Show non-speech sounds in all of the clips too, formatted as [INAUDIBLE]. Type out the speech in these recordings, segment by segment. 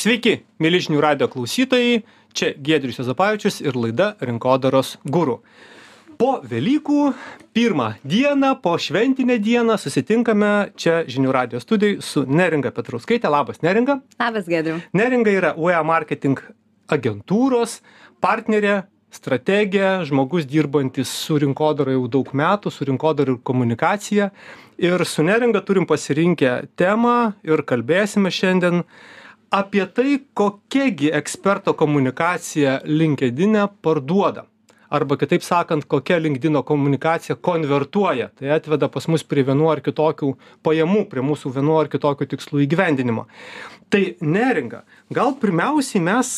Sveiki, mėly žinių radio klausytojai, čia Gedrius Jozapavičius ir laida Rinkodaros guru. Po Velykų pirmą dieną, po šventinę dieną susitinkame čia žinių radio studijai su Neringa Petrauskaitė. Labas, Neringa. Labas, Gedriu. Neringa yra UEA marketing agentūros partnerė strategė, žmogus dirbantis su rinkodara jau daug metų, su rinkodara ir komunikacija. Ir su Neringa turim pasirinkę temą ir kalbėsime šiandien apie tai, kokiagi eksperto komunikacija LinkedIn parduoda. Arba kitaip sakant, kokia LinkedIn komunikacija konvertuoja. Tai atveda pas mus prie vienu ar kitokių pajamų, prie mūsų vienu ar kitokių tikslų įgyvendinimo. Tai neringa, gal pirmiausiai mes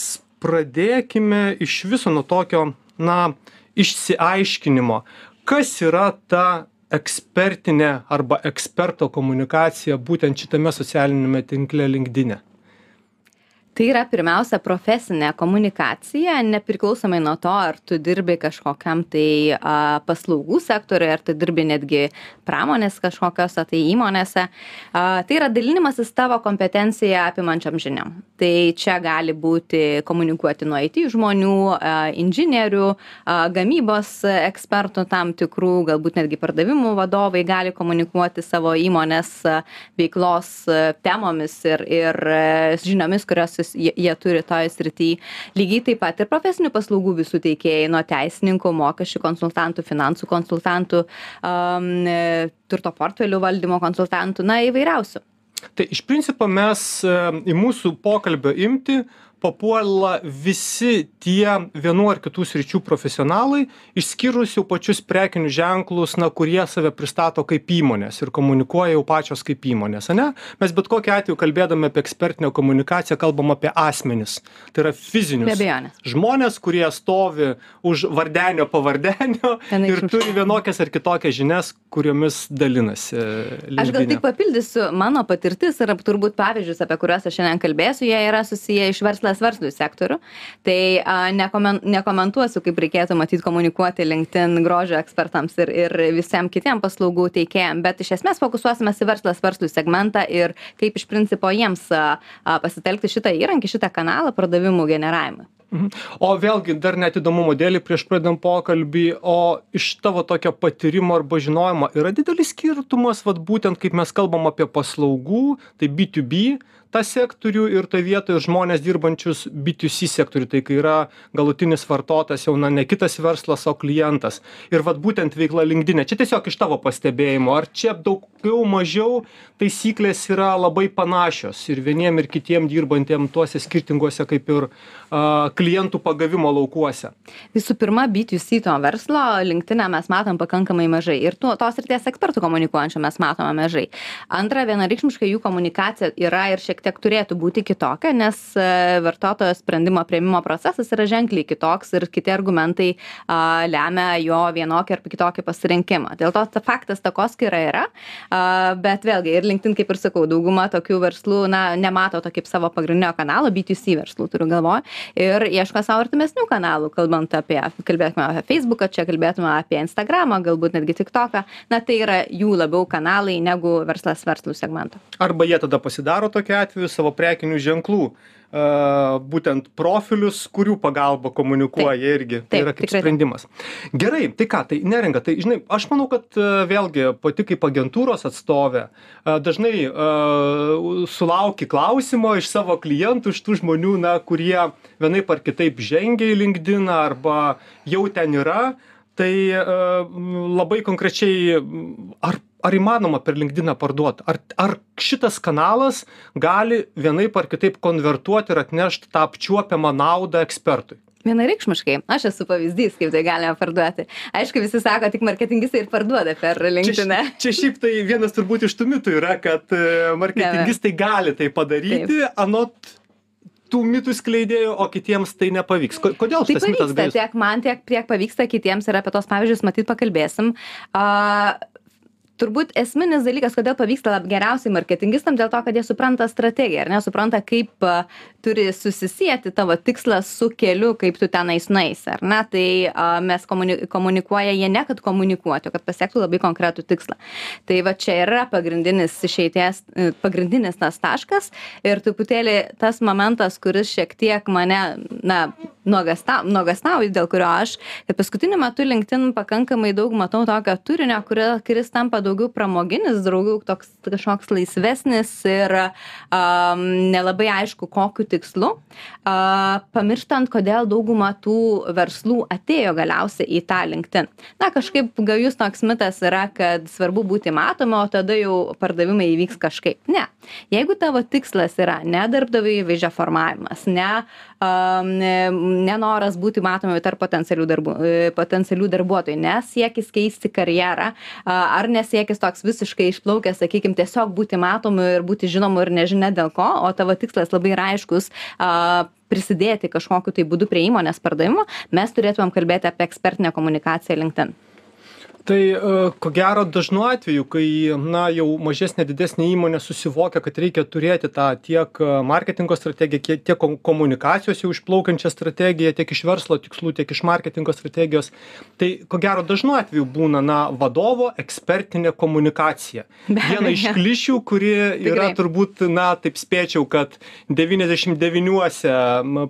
pradėkime iš viso nuo tokio, na, išsiaiškinimo, kas yra ta ekspertinė arba eksperto komunikacija būtent šitame socialiniame tinkle LinkedIn. E tai yra pirmiausia profesinė komunikacija nepriklausomai nuo to ar tu dirbi kažkokiam tai a, paslaugų sektoriuje ar tu dirbi netgi pramonės kažkokiose tai įmonėse. A, tai yra dalinimasis tavo kompetenciją apimančiom žiniom. Tai čia gali būti komunikuoti nuo it žmonių a, inžinierių a, gamybos ekspertų tam tikrų galbūt netgi pardavimų vadovai gali komunikuoti savo įmonės veiklos temomis ir ir žiniomis kurios kursus jie, jie turi toje srityje. Lygiai taip pat ir profesinių paslaugų visų teikėjai, nuo teisininkų, mokesčių konsultantų, finansų konsultantų, um, turto portfelių valdymo konsultantų, na įvairiausių. Tai iš principo mes į mūsų pokalbio imti papuola visi tie vienų ar kitų sričių profesionalai, išskyrus jau pačius prekinius ženklus, na, kurie save pristato kaip įmonės ir komunikuoja jau pačios kaip įmonės, ne? Mes bet kokiu atveju kalbėdami apie ekspertinę komunikaciją kalbam apie asmenis. Tai yra fizinius žmonės, kurie stovi už vardenio pavardenio ir turi vienokias ar kitokias žinias, kuriomis dalinasi. Linkdine. Aš gal tik papildysiu, mano patirtis ir turbūt pavyzdžius, apie kuriuos aš šiandien kalbėsiu, jie yra susiję iš verslo verslas verslui sektorių. Tai a, nekomen, nekomentuosiu, kaip reikėtų matyti komunikuoti LinkedIn grožio ekspertams ir, ir visiems kitiem paslaugų teikėjams, bet iš esmės fokusuosime į verslas verslui segmentą ir kaip iš principo jiems a, a, pasitelkti šitą įrankį, šitą kanalą pardavimų generavimui. Mhm. O vėlgi dar net įdomumo dėlį prieš pradedam pokalbį, o iš tavo tokio patyrimo arba žinojimo yra didelis skirtumas, vad būtent kaip mes kalbam apie paslaugų, tai B2B, tą sektorių ir toj vietoj žmones dirbančius B2C sektorių, tai kai yra galutinis vartotojas jau na, ne kitas verslas, o klientas. Ir vad būtent veikla linkdinė. Čia tiesiog iš tavo pastebėjimo, ar čia daugiau mažiau taisyklės yra labai panašios ir vieniem ir kitiem dirbantiem tuose skirtinguose kaip ir a, klientų pagavimo laukuose. Visų pirma, B2C to verslo linktinę mes matom pakankamai mažai ir tu, tos ryties ekspertų komunikuojančių mes matome mažai. Antra, vienareikšmiškai jų komunikacija yra ir šiek tiek turėtų būti kitokia, nes e, vartotojo sprendimo prieimimo procesas yra ženkliai kitoks ir kiti argumentai a, lemia jo vienokį ar kitokį pasirinkimą. Dėl to ta faktas takoskira yra, a, bet vėlgi ir LinkedIn, kaip ir sakau, dauguma tokių verslų na, nemato to kaip savo pagrindinio kanalo, B2C verslų turiu galvoje, ir ieško savo artimesnių kanalų, kalbant apie, kalbėtume apie Facebooką, čia kalbėtume apie Instagramą, galbūt netgi TikToką, na tai yra jų labiau kanalai negu verslas verslų segmento. Arba jie tada pasidaro tokia atveju atveju savo prekinių ženklų būtent profilius, kurių pagalba komunikuoja taip, irgi. Tai taip, yra kaip tikrai. sprendimas. Gerai, tai ką, tai neringa, tai žinai, aš manau, kad vėlgi pati kaip agentūros atstovė dažnai sulauki klausimo iš savo klientų, iš tų žmonių, na, kurie vienaip ar kitaip žengia į LinkedIn arba jau ten yra. Tai uh, labai konkrečiai, ar ar įmanoma per linkdiną parduot? Ar ar šitas kanalas gali vienaip ar kitaip konvertuot ir atnešt tą apčiuopiamą naudą ekspertui? Vienareikšmiškai. Aš esu pavyzdys kaip tai galima parduoti. Aišku visi sako tik marketingistai ir parduoda per linkdiną čia šiaip tai vienas turbūt iš tų mitų yra kad e, marketingistai gali tai padaryti anot tų mitų skleidėjų, o kitiems tai nepavyks. Kodėl tai pavyksta? Tiek man, tiek, tiek pavyksta kitiems ir apie tos pavyzdžius matyt pakalbėsim. Uh, turbūt esminis dalykas kodėl pavyksta geriausiai marketingistam dėl to kad jie supranta strategiją ar ne supranta kaip turi susisieti tavo tikslas su keliu kaip tu tenais nueisi ar ne tai a, mes komuni komunikuoja jie ne kad komunikuoti o kad pasiektų labai konkretų tikslą. Tai va čia yra pagrindinis išeities e, pagrindinis tas taškas ir truputėlį tas momentas kuris šiek tiek mane na nuogąsta nuogąstauju dėl kurio aš kad paskutiniu metu linkedin pakankamai daug matau tokio turinio kurio kuris tampa daugiau pramoginis daugiau toks kažkoks laisvesnis ir am, nelabai aišku kokiu tikslu. A, pamirštant kodėl dauguma tų verslų atėjo galiausiai į tą linkedin. Na kažkaip gajus toks mitas yra kad svarbu būti matomu o tada jau pardavimai įvyks kažkaip. Ne. Jeigu tavo tikslas yra ne darbdavio įvaizdžio formavimas ne nenoras būti matomi tarp potencialių darbų potencialių darbuotojų. Ne siekis keisti karjerą ar ne siekis toks visiškai išplaukęs sakykim tiesiog būti matomu ir būti žinomu ir nežinia dėl ko o tavo tikslas labai yra aiškus prisidėti kažkokiu tai būdu prie įmonės pardavimo mes turėtumėm kalbėti apie ekspertinę komunikaciją linkedin tai e, ko gero dažnu atveju kai na jau mažesnė didesnė įmonė susivokia kad reikia turėti tą tiek e, marketingo strategiją kiek tiek kom komunikacijos jau išplaukiančią strategiją tiek iš verslo tikslų tiek iš marketingo strategijos tai ko gero dažnu atveju būna na vadovo ekspertinė komunikacija. Viena iš klišių kuri yra turbūt na taip spėčiau kad devyniasdešim devyniuose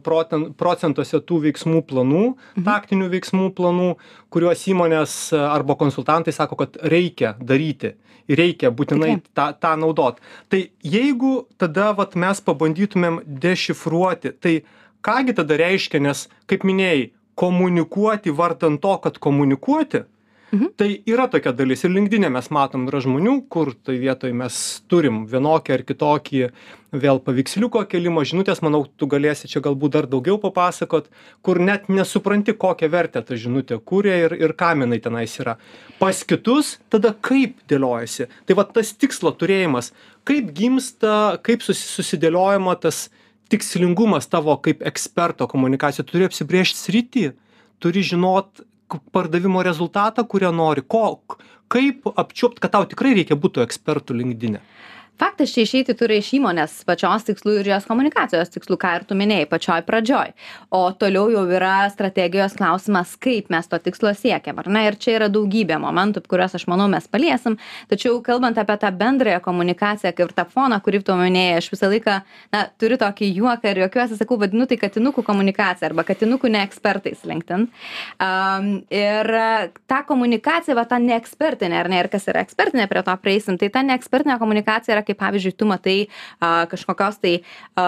proten procentuose tų veiksmų planų mhm. taktinių veiksmų planų kuriuos įmonės arba konsultantai sako kad reikia daryti ir reikia būtinai tą tą naudot. Tai jeigu tada vat mes pabandytumėm dešifruoti tai ką gi tada reiškia nes kaip minėjai komunikuoti vardan to kad komunikuoti Mhm. Tai yra tokia dalis ir linkdine mes matom, yra žmonių, kur tai vietoj mes turim vienokį ar kitokį vėl paveiksliuko kelimo žinutės, manau, tu galėsi čia galbūt dar daugiau papasakot, kur net nesupranti, kokią vertę ta žinutė kūrė ir, ir kam jinai tenais yra. Pas kitus tada kaip dėliojasi. Tai va tas tikslo turėjimas, kaip gimsta, kaip susidėliojama tas tikslingumas tavo kaip eksperto komunikacija, turi apsibriežti sritį, turi žinot pardavimo rezultatą kurio nori. Ko kaip apčiuopt kad tau tikrai reikia būt tuo ekspertu linkdine faktas čia išeiti turi iš įmonės pačios tikslų ir jos komunikacijos tikslų ką ir tu minėjai pačioj pradžioj. O toliau jau yra strategijos klausimas kaip mes to tikslo siekiam ar ne? Ir čia yra daugybė momentų kuriuos aš manau mes paliesim. Tačiau kalbant apie tą bendrąją komunikaciją kaip ir tą foną kurį tu minėjai aš visą laiką na turiu tokį juoką ir juokiuosi sakau vadinu tai katinukų komunikacija arba katinukų ne ekspertais linkedin. Um, ir ta komunikacija va ta neekspertinė ar ne? Ir kas yra ekspertinė prie to prieisim. Tai ta neekspertinė komunikacija yra kai pavyzdžiui tu matai a, kažkokios tai a,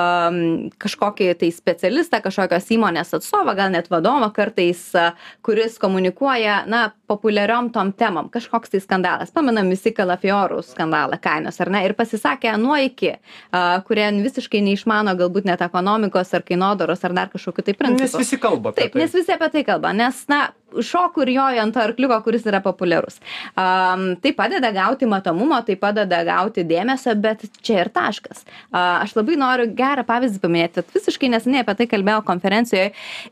kažkokį tai specialistą, kažkokios įmonės atstovą, gal net vadovą kartais, a, kuris komunikuoja, na, populiariom tom temom, kažkoks tai skandalas. Pamenam visi kalafiorų skandalą kainos, ar ne? Ir pasisakė nuo iki, a, kurie visiškai neišmano galbūt net ekonomikos ar kainodaros ar dar kažkokiu tai principu. Nes visi kalba Taip, tai. nes visi apie tai kalba, nes, na, šoku ir joju ant to arkliuko, kuris yra populiarus. Um, tai padeda gauti matomumo, tai padeda gauti dėmesio, bet čia ir taškas. Uh, aš labai noriu gerą pavyzdį paminėti, kad visiškai neseniai apie tai kalbėjau konferencijoje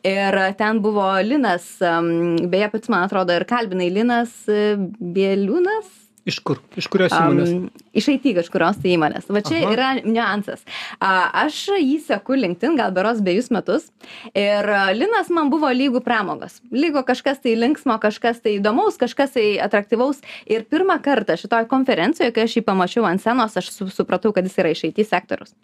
ir ten buvo Linas, um, beje, pats man atrodo ir kalbinai Linas uh, Bieliūnas Iš kur? Iš kurios įmonės? Um, iš IT kažkurios tai įmonės. Va čia Aha. yra niuansas. A, aš jį seku LinkedIn gal beros bejus metus ir Linas man buvo lygų pramogos. Lygo kažkas tai linksmo, kažkas tai įdomaus, kažkas tai atraktyvaus. Ir pirmą kartą šitoj konferencijoje, kai aš jį pamačiau ant scenos, aš su, supratau, kad jis yra iš IT sektorius.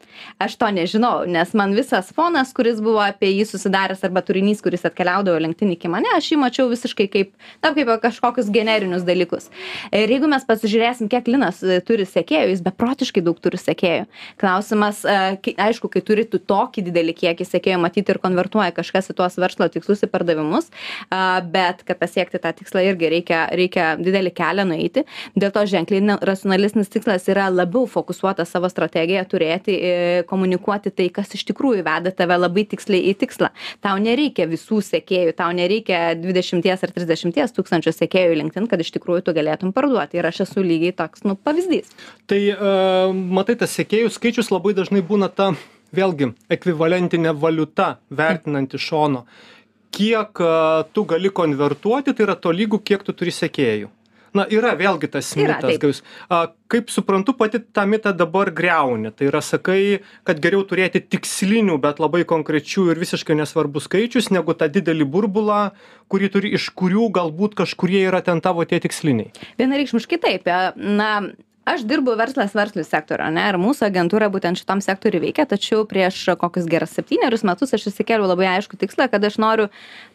Aš to nežinau, nes man visas fonas, kuris buvo apie jį susidaręs arba turinys, kuris atkeliaudavo LinkedIn iki mane, aš jį mačiau visiškai kaip, na, kaip kažkokius generinius dalykus. Ir jeigu mes pasižiūrėsim kiek linas e, turi sekėjų jis beprotiškai daug turi sekėjų. Klausimas e, aišku kai turi tu tokį didelį kiekį sekėjų matyt ir konvertuoja kažkas į tuos verslo tikslus į pardavimus bet kad pasiekti tą tikslą irgi reikia reikia didelį kelią nueiti. Dėl to ženkliai racionalesnis tikslas yra labiau fokusuotas savo strategiją turėti e, komunikuoti tai kas iš tikrųjų veda tave labai tiksliai į tikslą. Tau nereikia visų sekėjų tau nereikia dvidešimties ar trisdešimties tūkstančių sekėjų linkedin kad iš tikrųjų tu galėtum parduoti. Ir aš esu lygiai toks nu pavyzdys. Tai uh, matai tas sekėjų skaičius labai dažnai būna ta vėlgi ekvivalentinė valiuta vertinant iš šono. Kiek uh, tu gali konvertuoti tai yra tolygu kiek tu turi sekėjų na yra vėlgi tas mitas gajus a kaip suprantu pati tą mitą dabar griauni. Tai yra sakai kad geriau turėti tikslinių bet labai konkrečių ir visiškai nesvarbu skaičius negu tą didelį burbulą kurį turi iš kurių galbūt kažkurie yra ten tavo tie tiksliniai. Vienareikšmiškai taip. E, na aš dirbu verslas verslui sektorių ane ir mūsų agentūra būtent šitam sektoriui veikia tačiau prieš kokius gerus septynerius metus aš išsikėliau labai aiškų tikslą kad aš noriu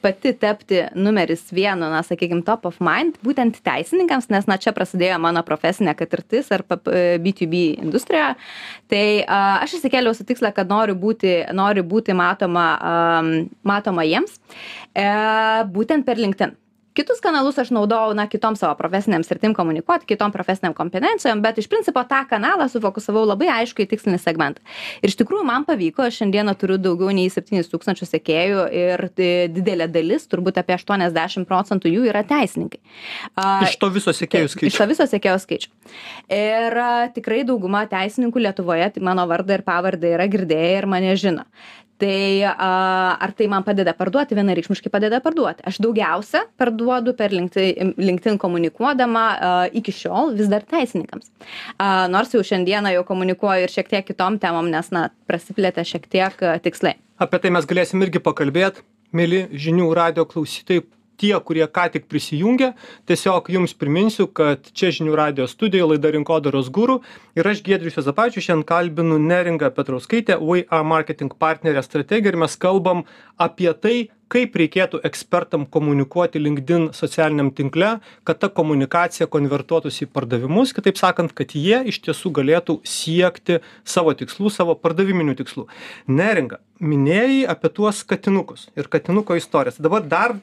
pati tapti numeris vienu na sakykim top of mind būtent teisininkams nes na čia prasidėjo mano profesinė patirtis ar b2b industrijoje tai a, aš išsikėliau su tikslą kad noriu būti noriu būti matoma am, matoma jiems e, būtent per linkedin kitus kanalus aš naudojau na kitom savo profesinėm sritim komunikuot kitom profesinėm kompetencijom bet iš principo tą kanalą sufokusavau labai aišku į tikslinį segmentą ir iš tikrųjų man pavyko aš šiandieną turiu daugiau nei septynis tūkstančius sekėjų ir tai didelė dalis turbūt apie aštuoniasdešim procentų jų yra teisininkai a, iš to viso sekėjų Taip, Iš skaičių to viso sekėjo skaičių. Ir a, tikrai dauguma teisininkų Lietuvoje tai mano vardą ir pavardę yra girdėję ir mane žino. Tai ar tai man padeda parduoti? Vienareikšmiškai padeda parduoti. Aš daugiausia parduodu per LinkedIn, LinkedIn komunikuodama iki šiol vis dar teisininkams. Nors jau šiandieną jau komunikuoju ir šiek tiek kitom temom, nes, na, prasiplėtė šiek tiek tikslai. apie tai mes galėsim irgi pakalbėt mieli žinių radijo klausytojai tie kurie ką tik prisijungė tiesiog jums priminsiu kad čia žinių radijo studijoj laida rinkodaros guru ir aš giedrius juozapavičius šiandien kalbinu neringą petrauskaitę we are marketing partnerę strategę ir mes kalbam apie tai kaip reikėtų ekspertam komunikuoti linkedin socialiniam tinkle kad ta komunikacija konvertuotųsi į pardavimus kitaip sakant kad jie iš tiesų galėtų siekti savo tikslų savo pardaviminių tikslų. Neringa minėjai apie tuos katinukus ir katinuko istorijas. Dabar dar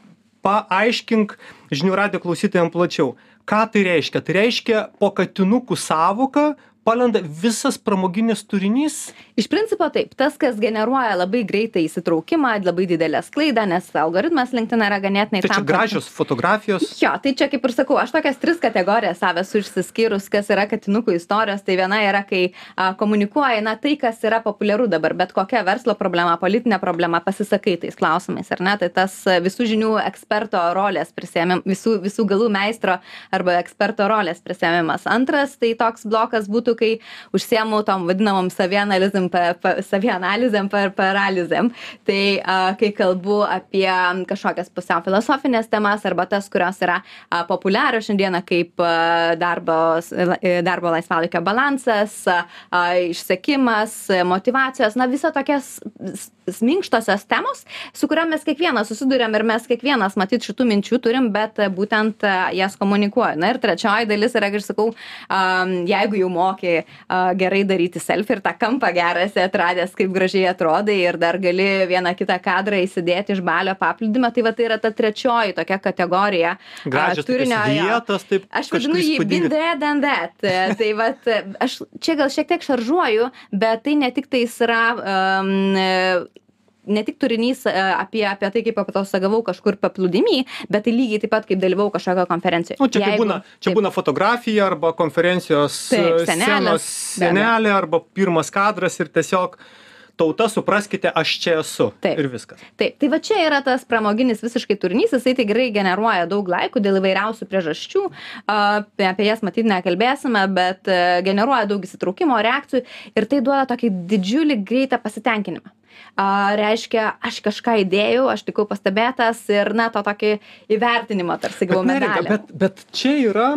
paaiškink žinių radijo klausytojam plačiau. Ką tai reiškia? Tai reiškia po katinukų sąvoka palenda visas pramoginis turinys Iš principo taip, tas, kas generuoja labai greitą įsitraukimą, labai didelę sklaidą, nes algoritmas LinkedIn yra ganėtinai tai čia tam, kad- gražios fotografijos Jo, tai čia kaip ir sakau, aš tokias tris kategorijas savęs išsiskyrus, kas yra katinukų istorijos. Tai viena yra, kai a, komunikuoji, na tai, kas yra populiaru dabar, bet kokia verslo problema, politinė problema, pasisakai tais klausimais, ar ne? Tai tas visų žinių eksperto rolės prisėmim, visų, visų galų meistro arba eksperto rolės prisėmimas. Antras, tai toks blokas būtų, kai užsiemu tom vadinamom savianalizėm, savianalizėm, par paralizėm. Tai a, kai kalbu apie kažkokias pusiau filosofinės temas arba tas, kurios yra a, populiarios šiandieną, kaip a, darbo, e, darbo laisvalaikio balansas, a, a, išsekimas, motivacijos, na, visa tokias minkštosios temos, su kuriam mes kiekvienas susidurėm ir mes kiekvienas, matyt, šitų minčių turim, bet būtent jas komunikuoju. Na ir trečioji dalis yra, kaip sakau, jeigu jau moki a, gerai daryti selfie ir tą kampą gerą esi atradęs, kaip gražiai atrodai ir dar gali vieną kitą kadrą įsidėti iš balio paplūdimio, tai va tai yra ta trečioji tokia kategorija. gražios jo. vietos taip Aš vadinu jį there than that. Tai vat, e, aš čia gal šiek tiek šaržuoju, bet tai ne tik tais yra um, ne tik turinys e, apie, apie tai, kaip atostogavau kažkur paplūdimy, bet tai lygiai taip pat, kaip dalyvau kažkokio konferencijoje. Nu, čia kaip būna, čia būna fotografija arba konferencijos Taip, senelis, abejo. senelė arba pirmas kadras ir tiesiog tauta supraskite, aš čia esu. Taip. Ir viskas. Taip, tai va čia yra tas pramoginis visiškai turinys, jisai tikrai generuoja daug laikų dėl įvairiausių priežasčių, apie, apie jas matyt nekalbėsime, bet e, generuoja daug įsitraukimo, reakcijų ir tai duoda tokį didžiulį greitą pasitenkinimą. A, reiškia, aš kažką įdėjau, aš tikau pastebėtas ir, na, to tokį įvertinimą tarsi gavau medalį. bet, bet čia yra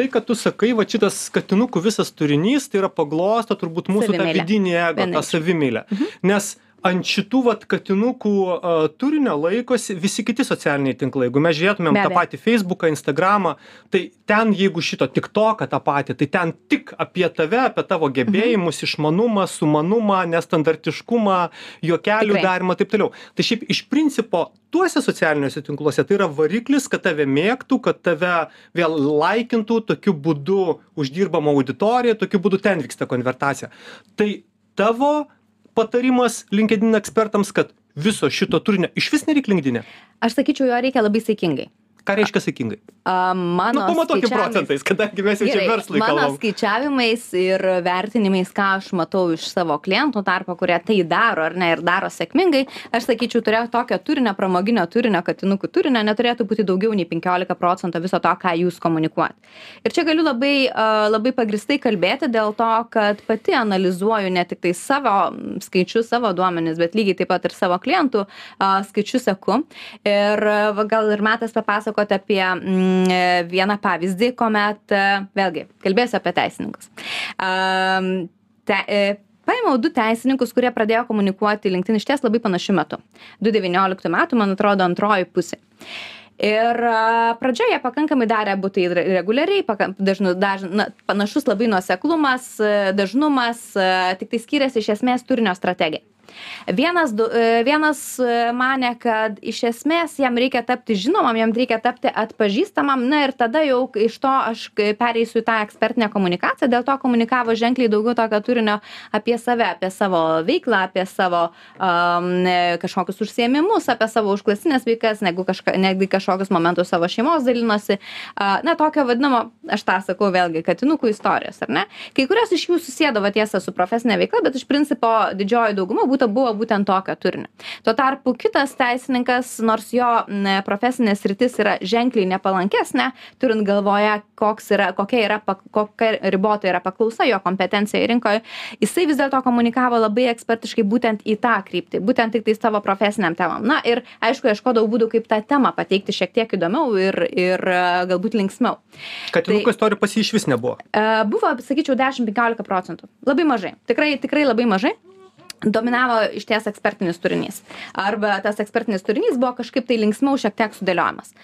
tai, kad tu sakai, va šitas katinukų visas turinys, tai yra paglosta turbūt mūsų tą vidinį ego, tą savimylę. Mhm. Nes ant šitų vat katinukų a, turinio laikosi visi kiti socialiniai tinklai. Jeigu mes žiūrėtumėm tą patį Facebooką, Instagramą, tai ten jeigu šito TikToką tą patį, tai ten tik apie tave, apie tavo gebėjimus, Mhm. išmanumą, sumanumą, nestandartiškumą, juokelių ir taip toliau. Tai šiaip iš principo tuose socialiniuose tinkluose tai yra variklis, kad tave mėgtų, kad tave vėl laikintų, tokiu būdu uždirbama auditorija, tokiu būdu ten vyksta konvertacija. Tai tavo patarimas LinkedIn ekspertams, kad viso šito turinio iš vis nereik LinkedIn. Aš sakyčiau, jo reikia labai saikingai. Ką reiškia saikingai? A, mano Nu, skaičiavimais- procentais, kadangi mes jau čia Gerai, verslui mano kalbam. skaičiavimais ir vertinimais, ką aš matau iš savo klientų tarpo, kurie tai daro ar ne ir daro sėkmingai, aš sakyčiau, turėjo tokio turinio, pramoginio turinio, katinukų turinio, neturėtų būti daugiau nei 15 procentų viso to, ką jūs komunikuojat. Ir čia galiu labai, labai pagristai kalbėti dėl to, kad pati analizuoju ne tik tai savo skaičius, savo duomenis, bet lygiai taip pat ir savo klientų skaičius seku. Ir gal ir metas papasakoti apie mm, e, vieną pavyzdį, kuomet, e, vėlgi, kalbėsiu apie teisininkus. Am, te, e, Paėmiau du teisininkus, kurie pradėjo komunikuoti LinkedIn iš ties labai panašiu metu. 2019 metų, man atrodo, antroji pusė. Ir a, pradžioje pakankamai darė re- reguliariai, dažnu, daž, na, panašus labai nuoseklumas, e, dažnumas, e, tik tai skiriasi iš esmės turinio strategija. Vienas, du, e, vienas e, mane, kad iš esmės jam reikia tapti žinomam, jam reikia tapti atpažįstamam, na ir tada jau iš to aš kai pereisiu į tą ekspertinę komunikaciją, dėl to komunikavo ženkliai daugiau tokio turinio apie save, apie savo veiklą, apie savo um, e, kažkokius užsiemimus, apie savo užklasinės veikas, negu kažka, netgi kažkokius momentus savo šeimos dalinosi. Uh, na, tokio vadinamo, aš tą sakau vėlgi, katinukų istorijos, ar ne? Kai kurios iš jų susėdavo tiesą su profesinė veikla, bet iš principo didžioji dauguma būtų, buvo būtent tokio turinio. Tuo tarpu kitas teisininkas, nors jo profesinė sritis yra ženkliai nepalankesnė, turint galvoje, yra, kokia, yra, kokia ribota yra paklausa jo kompetencija rinkoje, jisai vis dėlto komunikavo labai ekspertiškai būtent į tą kryptį, būtent tik tai savo profesiniam temam. Na ir aišku, ieškodavau būdų, kaip tą temą pateikti šiek tiek įdomiau ir, ir e, galbūt linksmiau. Katinukų istorijų pas jį iš vis nebuvo. E, Buvo, sakyčiau, 10-15 procentų. Labai mažai. Tikrai, tikrai labai mažai. Dominavo iš ties ekspertinis turinys. Arba tas ekspertinis turinys buvo kažkaip tai linksmiau šiek tiek sudėliojamas.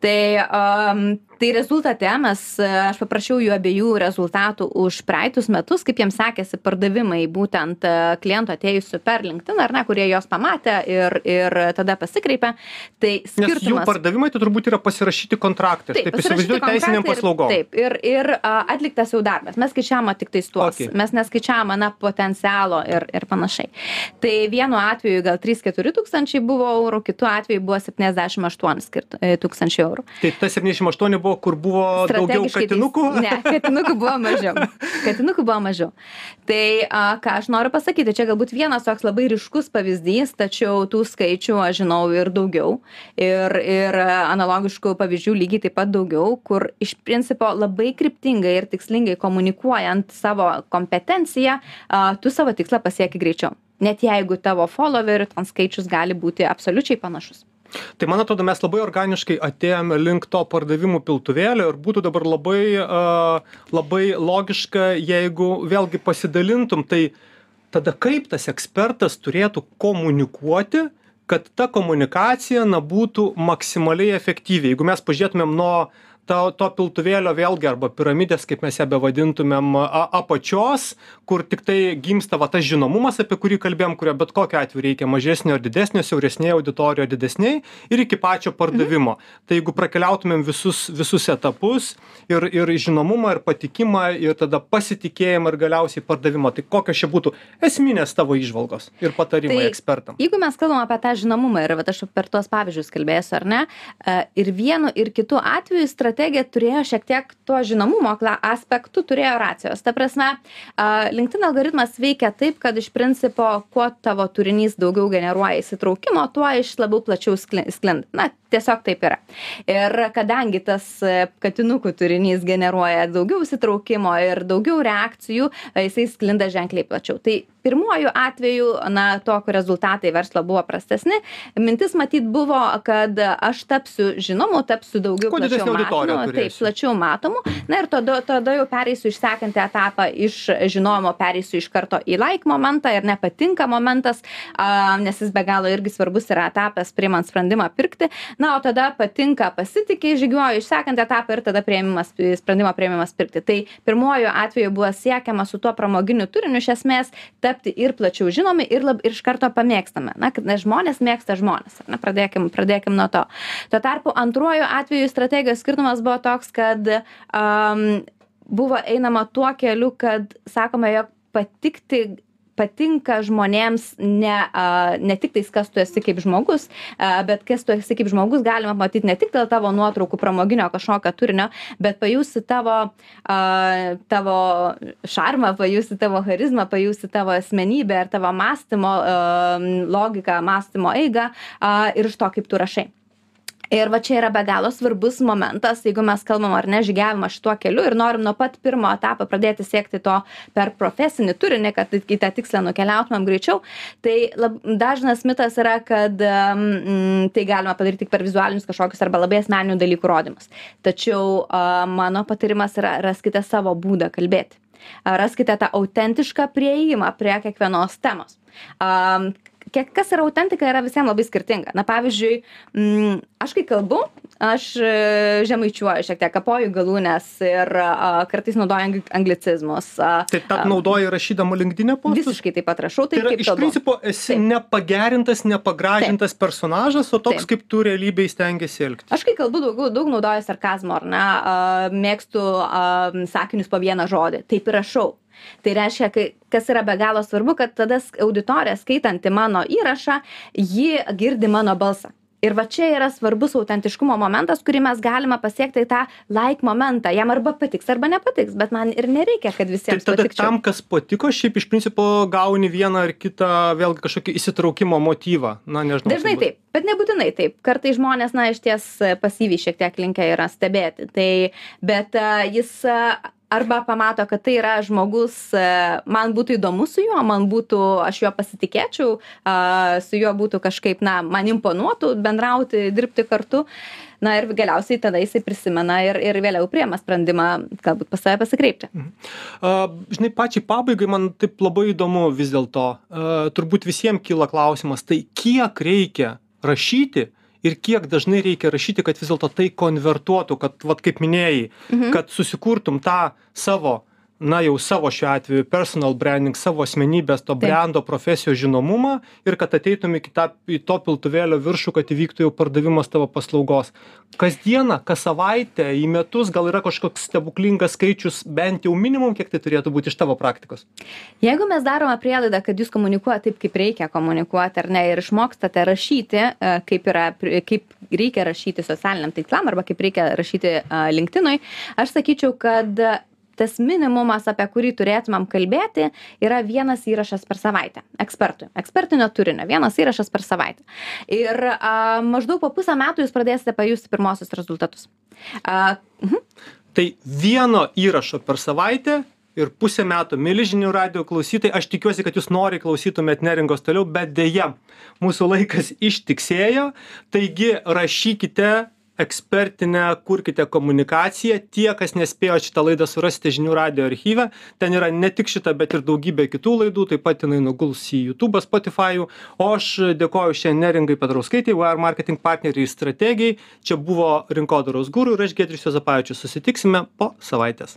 Tai, um, tai rezultate mes, e, aš paprašiau jų abiejų rezultatų už praeitus metus, kaip jiems sekėsi pardavimai būtent e, klientų atėjusių per LinkedIn, ar ne, kurie jos pamatė ir, ir tada pasikreipė. Tai Nes jų skirtumas. pardavimai tai turbūt yra pasirašyti kontraktai. Taip, pasirašyti įsivaizduoju teisiniam paslaugom. Taip, ir, ir atliktas jau darbas. Mes skaičiavome tik tais tuos. Okay. Mes neskaičiavome, na, potencialo ir, ir panašiai. Tai vienu atveju gal 3-4 tūkstančiai buvo eurų, kitu atveju buvo 78 skirt- e, tūkstančiai eurų. Tai tas 78 buvo, kur buvo daugiau katinukų. Ne, katinukų buvo mažiau. [LAUGHS] Katinukų buvo mažiau. Tai a, ką aš noriu pasakyti, čia galbūt vienas toks labai ryškus pavyzdys, tačiau tų skaičių aš žinau ir daugiau. Ir, ir analogiškų pavyzdžių lygiai taip pat daugiau, kur iš principo labai kryptingai ir tikslingai komunikuojant savo kompetenciją, a, tu savo tikslą pasieki greičiau. Net jeigu tavo followerių ten skaičius gali būti absoliučiai panašus. Tai man atrodo, mes labai organiškai atėjome link to pardavimų piltuvėlio ir būtų dabar labai, uh, labai logiška, jeigu vėlgi pasidalintum, tai tada kaip tas ekspertas turėtų komunikuoti, kad ta komunikacija na, būtų maksimaliai efektyvi. Jeigu mes pažiūrėtumėm nuo to, to piltuvėlio vėlgi arba piramidės, kaip mes ją bevadintumėm, a, apačios, kur tik tai gimsta va tas žinomumas, apie kurį kalbėjom, kurio bet kokiu atveju reikia mažesnio ar didesnio, siauresnėje auditorijoje didesniai ir iki pačio pardavimo. Mhm. Tai jeigu prakeliautumėm visus, visus etapus ir, ir žinomumą, ir patikimą, ir tada pasitikėjimą ir galiausiai pardavimą, tai kokios čia būtų esminės tavo išvalgos ir patarimai Tai- ekspertam. Jeigu mes kalbam apie tą žinomumą ir vat aš per tuos pavyzdžius kalbėsiu, ar ne, e, ir vienu ir kitu atveju strategija turėjo šiek tiek to žinomumo aspektų, turėjo racijos. Ta prasme, LinkedIn algoritmas veikia taip, kad iš principo, kuo tavo turinys daugiau generuoja įsitraukimo, tuo iš labiau plačiau skli- sklinda. Na, tiesiog taip yra. Ir kadangi tas e, katinukų turinys generuoja daugiau įsitraukimo ir daugiau reakcijų, e, jisai sklinda ženkliai plačiau. Tai pirmuoju atveju, na, to, kur rezultatai verslo buvo prastesni, mintis matyt buvo, kad aš tapsiu žinomu, tapsiu daugiau Kuo plačiau matomu, taip, plačiau matomu. Na ir tada, tada jau pereisiu iš sekantį etapą, iš žinojimo pereisiu iš karto į like momentą ir nepatinka momentas, nes jis be galo irgi svarbus yra etapas priimant sprendimą pirkti. Na, o tada patinka, pasitikė, žygiuoju iš sekantį etapą ir tada prieimimas, sprendimo prieimimas pirkti. Tai pirmoju atveju buvo siekiama su tuo pramoginiu turiniu iš esmės tapti ir plačiau žinomi, ir, lab, ir iš karto pamėgstami. Na, kad nes žmonės mėgsta žmonės. ar Ne, pradėkim, pradėkim nuo to. Tuo tarpu antruoju atveju strategijos skirtumas buvo toks, kad um, buvo einama tuo keliu, kad sakoma, jog patikti patinka žmonėms ne, a, ne tik tais, kas tu esi kaip žmogus, a, bet kas tu esi kaip žmogus galima matyti ne tik dėl tavo nuotraukų pramoginio kažkokio turinio, bet pajusi tavo, a, tavo šarmą, pajusi tavo charizmą, pajusi tavo asmenybę ir tavo mąstymo a, logiką, mąstymo eigą a, ir iš to, kaip tu rašai ir va čia yra be galo svarbus momentas jeigu mes kalbam ar ne žygiavimą šituo keliu ir norim nuo pat pirmo etapo pradėti siekti to per profesinį turinį kad į tą tikslą nukeliautumėm greičiau tai lab dažnas mitas yra kad mm, tai galima padaryt tik per vizualinius kažkokius arba labai asmeninių dalykų rodymus. Tačiau a, mano patarimas yra raskite savo būdą kalbėti. Raskite tą autentišką prieėjimą prie kiekvienos temos. A, kiek kas yra autentika yra visiem labai skirtinga. Na pavyzdžiui mm, aš kai kalbu aš e, žemaičiuoju šiek tiek kapoju galūnes ir a, kartais naudoju angli anglicizmus a, tai tą naudoji rašydama linkdine postus? visiškai taip pat rašau tai taip yra kaip iš kalbu. principo esi Taip. nepagerintas nepagražintas personažas o toks Taip. kaip tu realybėj stengiesi elgtis. Aš kai kalbu daugiau daug naudoju sarkazmo ar ne a, mėgstu a, sakinius po vieną žodį. Taip ir rašau tai reiškia kai kas yra be galo svarbu kad tada auditorija skaitanti mano įrašą ji girdi mano balsą ir va čia yra svarbus autentiškumo momentas kurį mes galime pasiekti tą laik momentą jam arba patiks arba nepatiks bet man ir nereikia kad tai visiems tada patikčiau tam kas patiko šiaip iš principo gauni vieną ar kitą vėlgi kažkokį įsitraukimo motyvą na nežinau Dažnai taip, bet nebūtinai taip. Kartai žmonės, na, iš ties e, pasyviai šiek tiek linkę yra stebėti. Tai, bet uh, jis uh, arba pamato, kad tai yra žmogus, uh, man būtų įdomu su juo, man būtų, aš juo pasitikėčiau, uh, su juo būtų kažkaip, na, man imponuotų bendrauti, dirbti kartu. Na ir galiausiai tada jisai prisimena ir, ir vėliau priema sprendimą galbūt pas save pasikreipti. A, žinai, pačiai pabaigai man taip labai įdomu vis dėlto. a, Turbūt visiems kyla klausimas, tai kiek reikia rašyti ir kiek dažnai reikia rašyti, kad vis dėlto tai konvertuotų, kad, vat, kaip minėjai, mhm. kad susikurtum tą savo, na jau savo šiuo atveju personal branding, savo asmenybės, to Taip. brando profesijos žinomumą ir kad ateitum iki tą, į to piltuvėlio viršų, kad įvyktų jau pardavimas tavo paslaugos. Kasdieną, kas savaitę, į metus gal yra kažkoks stebuklingas skaičius, bent jau minimum, kiek tai turėtų būti iš tavo praktikos. Jeigu mes darome prielaidą, kad jūs komunikuojate taip, kaip reikia komunikuoti, ar ne, ir išmokstate rašyti, e, kaip, yra, kaip reikia rašyti socialiniam tinklam, arba kaip reikia rašyti e, LinkedInui, aš sakyčiau, kad tas minimumas, apie kurį turėtumėm kalbėti, yra vienas įrašas per savaitę. Ekspertui. Ekspertinio turinio. Vienas įrašas per savaitę. Ir a, maždaug po pusę metų jūs pradėsite pajusti pirmosius rezultatus. A, mhm. Tai vieno įrašo per savaitę ir pusę metų, milžinių radio klausytojai, aš tikiuosi, kad jūs nori klausytumėt neringos toliau, bet dėja, mūsų laikas ištiksėjo, taigi rašykite ekspertinę, kurkite komunikaciją. Tie, kas nespėjo šitą laidą surasti žinių radio archyve, ten yra ne tik šita, bet ir daugybė kitų laidų, taip pat jinai nuguls į YouTube, Spotify. O aš dėkoju šiandien neringai Petrauskaitai, WR Marketing partneriai strategijai. Čia buvo rinkodaros gūrų ir aš Gedrius Jozapavičius. Susitiksime po savaitės.